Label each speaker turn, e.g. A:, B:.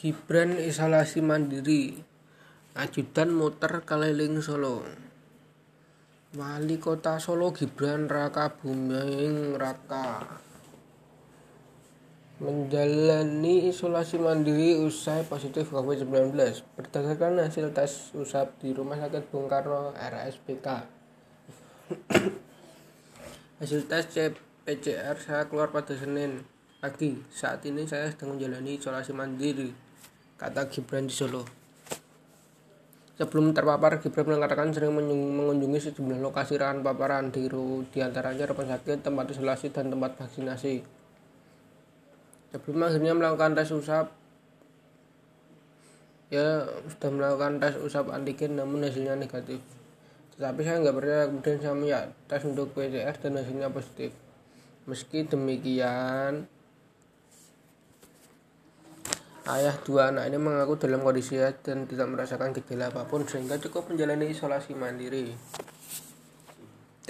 A: Gibran isolasi mandiri. Ajudan muter keliling Solo. Wali Kota Solo Gibran Raka Buming Raka menjalani isolasi mandiri usai positif COVID-19 berdasarkan hasil tes usap di Rumah Sakit Bung Karno RSPK. hasil tes PCR saya keluar pada Senin pagi. Saat ini saya sedang menjalani isolasi mandiri kata Gibran di Solo. Sebelum terpapar, Gibran mengatakan sering mengunjungi sejumlah lokasi rawan paparan di, di antaranya rumah sakit, tempat isolasi, dan tempat vaksinasi. Sebelum akhirnya melakukan tes usap, ya sudah melakukan tes usap antigen namun hasilnya negatif. Tetapi saya nggak percaya kemudian saya ya tes untuk PCR dan hasilnya positif. Meski demikian, Ayah dua anak ini mengaku dalam kondisi sehat dan tidak merasakan gejala apa pun sehingga cukup menjalani isolasi mandiri.